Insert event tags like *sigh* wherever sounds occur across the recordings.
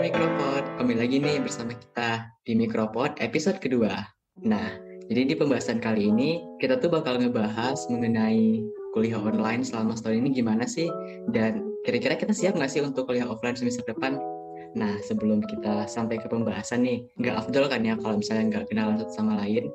Sobat Mikropod, kembali lagi nih bersama kita di Mikropod episode kedua. Nah, jadi di pembahasan kali ini kita tuh bakal ngebahas mengenai kuliah online selama setahun ini gimana sih? Dan kira-kira kita siap nggak sih untuk kuliah offline semester depan? Nah, sebelum kita sampai ke pembahasan nih, nggak afdol kan ya kalau misalnya nggak kenalan satu sama lain.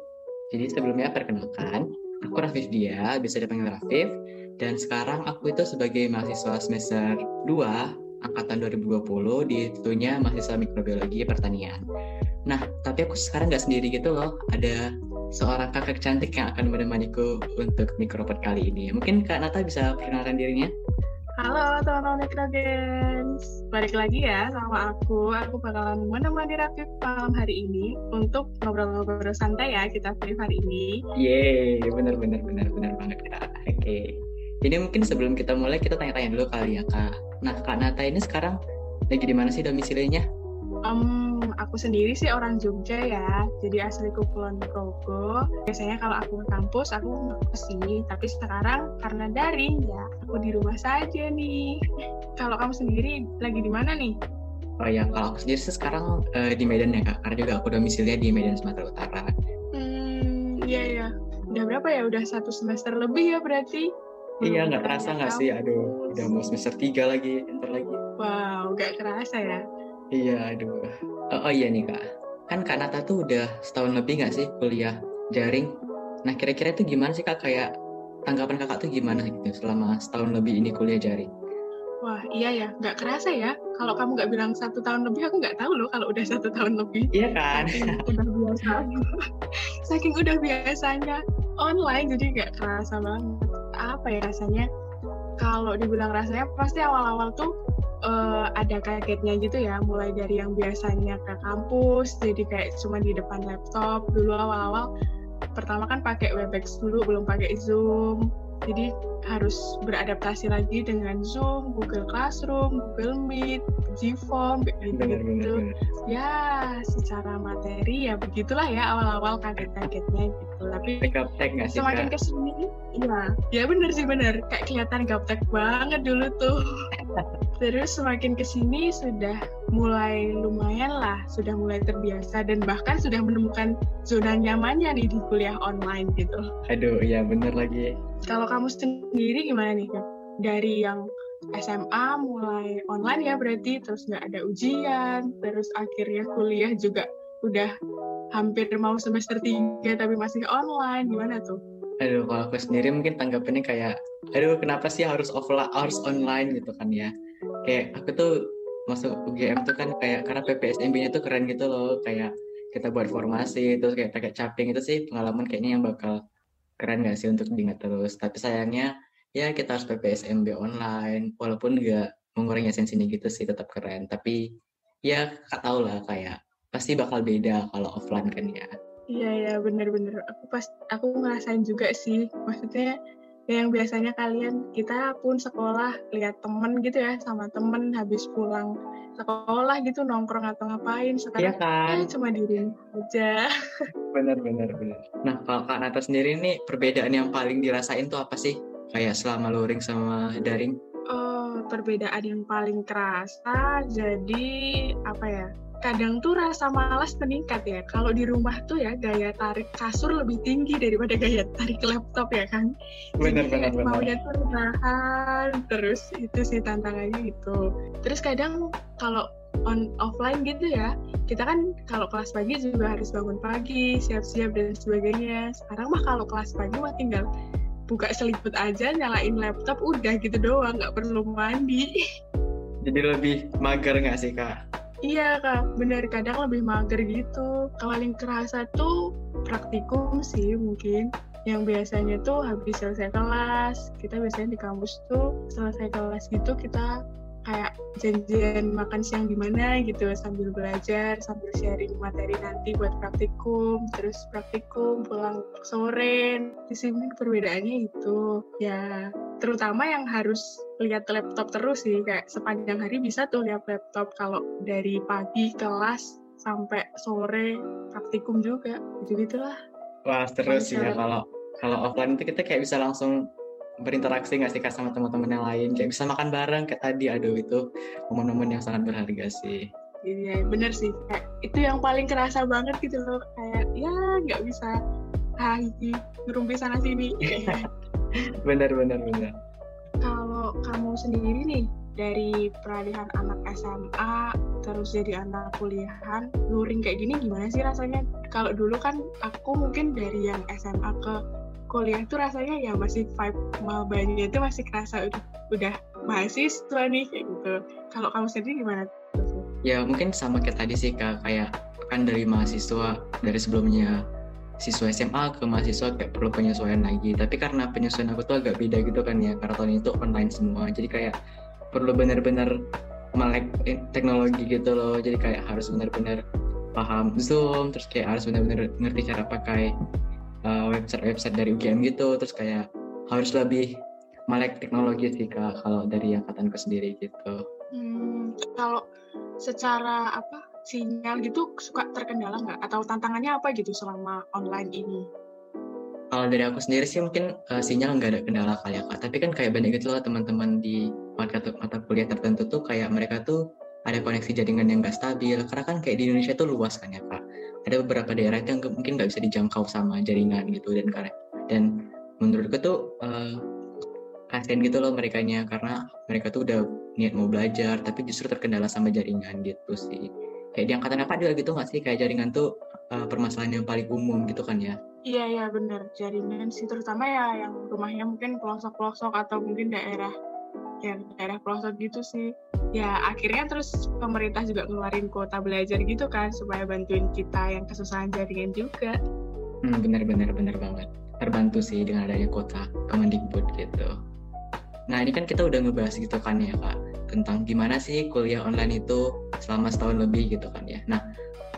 Jadi sebelumnya perkenalkan, aku Rafif Dia, bisa dipanggil Rafif, dan sekarang aku itu sebagai mahasiswa semester 2 angkatan 2020 di tentunya mahasiswa mikrobiologi pertanian. Nah, tapi aku sekarang nggak sendiri gitu loh. Ada seorang kakak cantik yang akan menemaniku untuk mikropod kali ini. Mungkin Kak Nata bisa perkenalkan dirinya? Halo teman-teman Mikrogens, balik lagi ya sama aku. Aku bakalan menemani Rafif malam hari ini untuk ngobrol-ngobrol santai ya kita free hari ini. Yeay, bener bener bener bener banget kak. Oke. Okay. Jadi mungkin sebelum kita mulai kita tanya-tanya dulu kali ya kak. Nah kak Nata ini sekarang lagi di mana sih domisilinya? Um, aku sendiri sih orang Jogja ya, jadi asliku Kulon Progo. Biasanya kalau aku ke kampus aku ke sini, tapi sekarang karena daring ya aku di rumah saja nih. Kalau kamu sendiri lagi di mana nih? Oh ya, kalau aku sendiri sih sekarang uh, di Medan ya kak, karena juga aku domisilinya di Medan Sumatera Utara. Hmm, iya ya. Udah berapa ya? Udah satu semester lebih ya berarti? Iya, nggak terasa nggak sih? Aduh, udah mau semester tiga lagi, ntar lagi. Wow, nggak kerasa ya? Iya, aduh. Oh, oh iya nih kak, kan Kak Nata tuh udah setahun lebih nggak sih kuliah daring? Nah kira-kira itu gimana sih kak? Kayak tanggapan kakak tuh gimana gitu selama setahun lebih ini kuliah daring? Wah iya ya, nggak kerasa ya. Kalau kamu nggak bilang satu tahun lebih, aku nggak tahu loh kalau udah satu tahun lebih. Iya kan? Saking udah biasa. *laughs* Saking udah biasanya online, jadi nggak kerasa banget. Apa ya rasanya? Kalau dibilang rasanya, pasti awal-awal tuh uh, ada kagetnya gitu ya. Mulai dari yang biasanya ke kampus, jadi kayak cuma di depan laptop. Dulu awal-awal, pertama kan pakai Webex dulu, belum pakai Zoom. Jadi harus beradaptasi lagi dengan Zoom, Google Classroom, Google Meet, Gform, gitu. Ya, secara materi ya begitulah ya awal-awal kaget-kagetnya gitu. Tapi gaptek nggak sih? Semakin ke sini, iya, ya bener sih bener. Kayak kelihatan gaptek banget dulu tuh. *laughs* Terus semakin ke sini sudah mulai lumayan lah, sudah mulai terbiasa dan bahkan sudah menemukan zona nyamannya nih di kuliah online gitu. Aduh, iya bener lagi. Kalau kamu sendiri gimana nih kak? Dari yang SMA mulai online ya berarti, terus nggak ada ujian, terus akhirnya kuliah juga udah hampir mau semester tiga tapi masih online, gimana tuh? Aduh, kalau aku sendiri mungkin tanggapannya kayak, aduh kenapa sih harus offline, harus online gitu kan ya? Kayak aku tuh masuk UGM tuh kan kayak karena PPSMB-nya tuh keren gitu loh, kayak kita buat formasi, terus kayak pakai caping itu sih pengalaman kayaknya yang bakal keren gak sih untuk diingat terus. Tapi sayangnya ya kita harus PPSMB online, walaupun nggak mengurangi esensinya gitu sih tetap keren. Tapi ya kak tau lah kayak pasti bakal beda kalau offline kan ya. Iya ya bener-bener. Aku pas aku ngerasain juga sih. Maksudnya yang biasanya kalian kita pun sekolah lihat temen gitu ya sama temen habis pulang sekolah gitu nongkrong atau ngapain sekarang iya kan? ya cuma diri aja. *laughs* Bener bener bener. Nah kalau kak Nata sendiri nih perbedaan yang paling dirasain tuh apa sih? Kayak selama luring sama daring? Oh perbedaan yang paling kerasa jadi apa ya kadang tuh rasa malas meningkat ya. Kalau di rumah tuh ya gaya tarik kasur lebih tinggi daripada gaya tarik laptop ya kan. Benar benar benar. Maunya tuh rebahan, terus itu sih tantangannya itu. Terus kadang kalau on offline gitu ya, kita kan kalau kelas pagi juga harus bangun pagi, siap-siap dan sebagainya. Sekarang mah kalau kelas pagi mah tinggal buka selimut aja, nyalain laptop, udah gitu doang, nggak perlu mandi. Jadi lebih mager nggak sih kak? Iya kak, bener kadang lebih mager gitu. Paling kerasa tuh praktikum sih mungkin. Yang biasanya tuh habis selesai kelas, kita biasanya di kampus tuh selesai kelas gitu kita kayak janjian makan siang di mana gitu sambil belajar sambil sharing materi nanti buat praktikum terus praktikum pulang sore. Di sini perbedaannya itu. Ya terutama yang harus lihat laptop terus sih kayak sepanjang hari bisa tuh lihat laptop kalau dari pagi kelas sampai sore praktikum juga gitu gitulah wah terus sih ya kalau kalau offline itu kita kayak bisa langsung berinteraksi nggak sih kak sama teman-teman yang lain? Kayak bisa makan bareng kayak tadi aduh itu momen-momen yang sangat berharga sih. Iya bener sih. Kayak itu yang paling kerasa banget gitu loh. Kayak ya nggak bisa hahi ngerumpi sana sini *laughs* bener bener bener kalau kamu sendiri nih dari peralihan anak SMA terus jadi anak kuliahan luring kayak gini gimana sih rasanya? Kalau dulu kan aku mungkin dari yang SMA ke kuliah tuh rasanya ya masih vibe mabanya itu masih kerasa udah udah mahasiswa nih kayak gitu. Kalau kamu sendiri gimana ya mungkin sama kayak tadi sih kak. Kayak kan dari mahasiswa dari sebelumnya siswa SMA ke mahasiswa kayak perlu penyesuaian lagi. Tapi karena penyesuaian aku tuh agak beda gitu kan ya karena tahun itu online semua. Jadi kayak perlu benar-benar melek teknologi gitu loh. Jadi kayak harus benar-benar paham Zoom terus kayak harus benar-benar ngerti cara pakai uh, website-website dari UGM gitu. Terus kayak harus lebih melek teknologi sih kak kalau dari angkatanku sendiri gitu. Hmm, kalau secara apa sinyal gitu suka terkendala nggak? Atau tantangannya apa gitu selama online ini? Kalau dari aku sendiri sih mungkin uh, sinyal nggak ada kendala kali ya kak. Tapi kan kayak banyak gitu loh teman-teman di mata, mata kuliah tertentu tuh kayak mereka tuh ada koneksi jaringan yang nggak stabil. Karena kan kayak di Indonesia tuh luas kan ya kak. Ada beberapa daerah yang mungkin nggak bisa dijangkau sama jaringan gitu dan karena dan menurutku tuh uh, kasihan gitu loh mereka karena mereka tuh udah niat mau belajar tapi justru terkendala sama jaringan gitu sih kayak di angkatan apa juga gitu nggak sih kayak jaringan tuh uh, permasalahan yang paling umum gitu kan ya Iya iya benar jaringan sih terutama ya yang rumahnya mungkin pelosok-pelosok atau mungkin daerah yang daerah pelosok gitu sih. Ya akhirnya terus pemerintah juga ngeluarin kuota belajar gitu kan supaya bantuin kita yang kesusahan jaringan juga. Hmm, benar benar benar banget. Terbantu sih dengan adanya kuota Kemendikbud gitu. Nah ini kan kita udah ngebahas gitu kan ya kak tentang gimana sih kuliah online itu selama setahun lebih gitu kan ya. Nah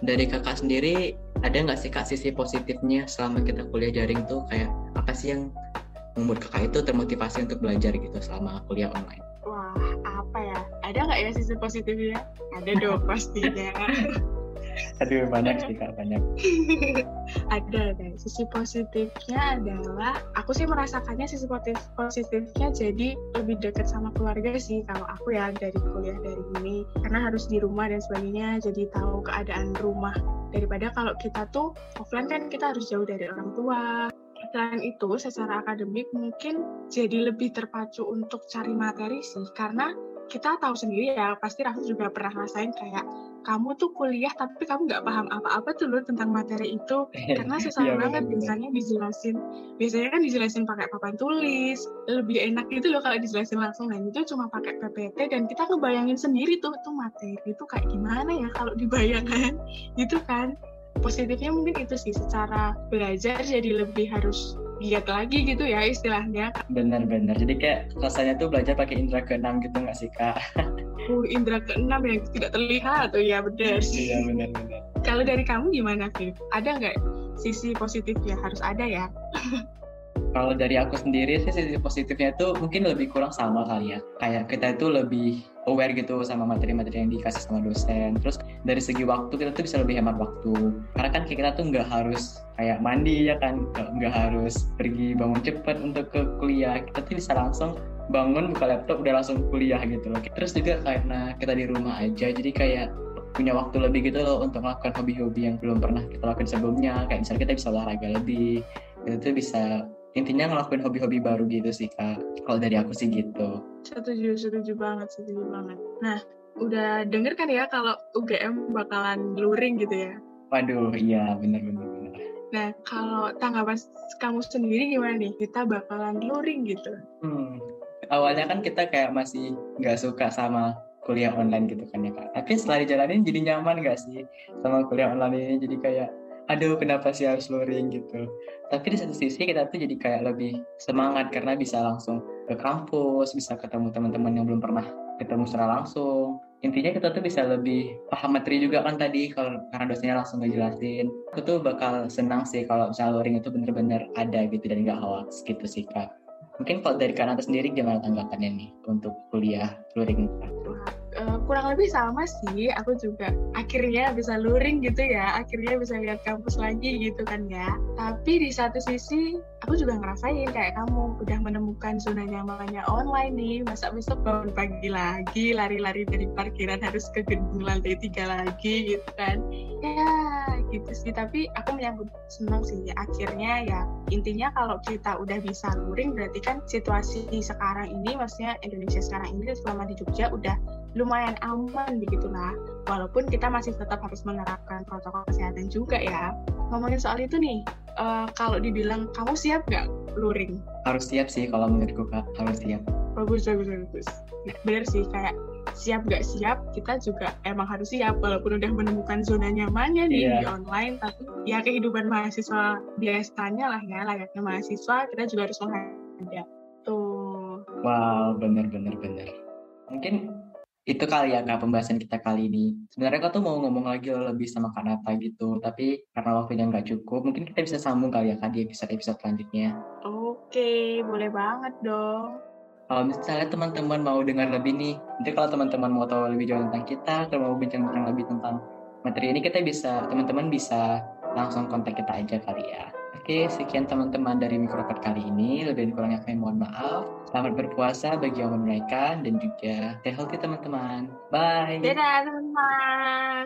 dari kakak sendiri ada nggak sih kak sisi positifnya selama kita kuliah jaring tuh kayak apa sih yang membuat kakak itu termotivasi untuk belajar gitu selama kuliah online? Wah apa ya? Ada nggak ya sisi positifnya? Ada dong *laughs* pastinya. Aduh banyak sih kak banyak. *laughs* ada deh. Sisi positifnya adalah aku sih merasakannya sisi positif positifnya jadi lebih dekat sama keluarga sih kalau aku ya dari kuliah dari ini karena harus di rumah dan sebagainya jadi tahu keadaan rumah daripada kalau kita tuh offline kan kita harus jauh dari orang tua selain itu secara akademik mungkin jadi lebih terpacu untuk cari materi sih karena kita tahu sendiri ya pasti Raffi juga pernah rasain kayak kamu tuh kuliah tapi kamu nggak paham apa-apa tuh loh tentang materi itu. Karena *laughs* susah yeah, banget biasanya dijelasin biasanya kan dijelasin pakai papan tulis lebih enak gitu loh kalau dijelasin langsung. Nah itu cuma pakai PPT dan kita ngebayangin sendiri tuh tuh materi itu kayak gimana ya kalau dibayangkan? *laughs* Gitu kan positifnya mungkin itu sih secara belajar jadi lebih harus giat lagi gitu ya istilahnya. Benar-benar. Jadi kayak rasanya tuh belajar pakai indera keenam gitu nggak sih kak? Uh, indera keenam yang tidak terlihat tuh ya benar. Iya benar-benar. Kalau dari kamu gimana Viv? Ada nggak sisi positifnya? Harus ada ya. Kalau dari aku sendiri sih sisi positifnya itu mungkin lebih kurang sama kali ya. Kayak kita itu lebih aware gitu sama materi-materi yang dikasih sama dosen. Terus dari segi waktu kita tuh bisa lebih hemat waktu. Karena kan kita tuh nggak harus kayak mandi ya kan, nggak harus pergi bangun cepet untuk ke kuliah. Kita tuh bisa langsung bangun buka laptop udah langsung kuliah gitu loh. Terus juga karena kita di rumah aja, jadi kayak punya waktu lebih gitu loh untuk melakukan hobi-hobi yang belum pernah kita lakukan sebelumnya. Kayak misalnya kita bisa olahraga lebih, itu tuh bisa intinya ngelakuin hobi-hobi baru gitu sih kak. Kalau dari aku sih gitu. Setuju setuju banget setuju banget. Nah udah denger kan ya kalau UGM bakalan luring gitu ya? Waduh iya bener bener bener. Nah kalau tanggapan kamu sendiri gimana nih? Kita bakalan luring gitu? Hmm awalnya kan kita kayak masih nggak suka sama kuliah online gitu kan ya kak. Tapi setelah dijalanin jadi nyaman gak sih? Sama kuliah online ini jadi kayak aduh kenapa sih harus luring? gitu. Tapi di satu sisi kita tuh jadi kayak lebih semangat karena bisa langsung ke kampus bisa ketemu teman-teman yang belum pernah ketemu secara langsung. Intinya kita tuh bisa lebih paham materi juga kan tadi kalau karena dosennya langsung ngejelasin. Aku tuh bakal senang sih kalau misalnya luring itu bener-bener ada gitu dan nggak hoax gitu sih kak. Mungkin kalau dari Kanata sendiri gimana tanggapannya nih untuk kuliah luring kurang lebih sama sih. Aku juga akhirnya bisa luring gitu ya. Akhirnya bisa lihat kampus lagi gitu kan ya. Tapi di satu sisi aku juga ngerasain kayak kamu udah menemukan zona nyamannya online nih. Masa besok bangun pagi lagi lari-lari dari parkiran harus ke gedung lantai tiga lagi gitu kan. Ya gitu sih. Tapi aku menyambut senang sih. Akhirnya ya intinya kalau kita udah bisa luring berarti kan situasi sekarang ini maksudnya Indonesia sekarang ini selama di Jogja udah lumayan aman begitulah. Walaupun kita masih tetap harus menerapkan protokol kesehatan juga ya. Ngomongin soal itu nih uh, kalau dibilang kamu siap nggak luring harus siap sih kalau menurutku kak. Harus siap. Bagus bagus bagus. Bener sih kayak siap gak siap kita juga emang harus siap walaupun udah menemukan zona nyamannya nih yeah. di online tapi ya kehidupan mahasiswa biasanya lah ya layaknya mahasiswa kita juga harus menghadapi. Tuh. Wow bener bener bener. Mungkin itu kali ya kak pembahasan kita kali ini. Sebenarnya kak tuh mau ngomong lagi lebih sama kak Nata gitu, tapi karena waktunya nggak cukup, mungkin kita bisa sambung kali ya kak di episode-episode selanjutnya. Oke, boleh banget dong. Kalau misalnya teman-teman mau dengar lebih nih, nanti kalau teman-teman mau tahu lebih jauh tentang kita, atau mau bincang-bincang lebih tentang materi ini, kita bisa, teman-teman bisa langsung kontak kita aja kali ya. Oke, sekian teman-teman dari Mikrokot kali ini. Lebih kurangnya kami mohon maaf. Selamat berpuasa bagi yang mereka dan juga stay healthy teman-teman. Bye. Dadah teman-teman.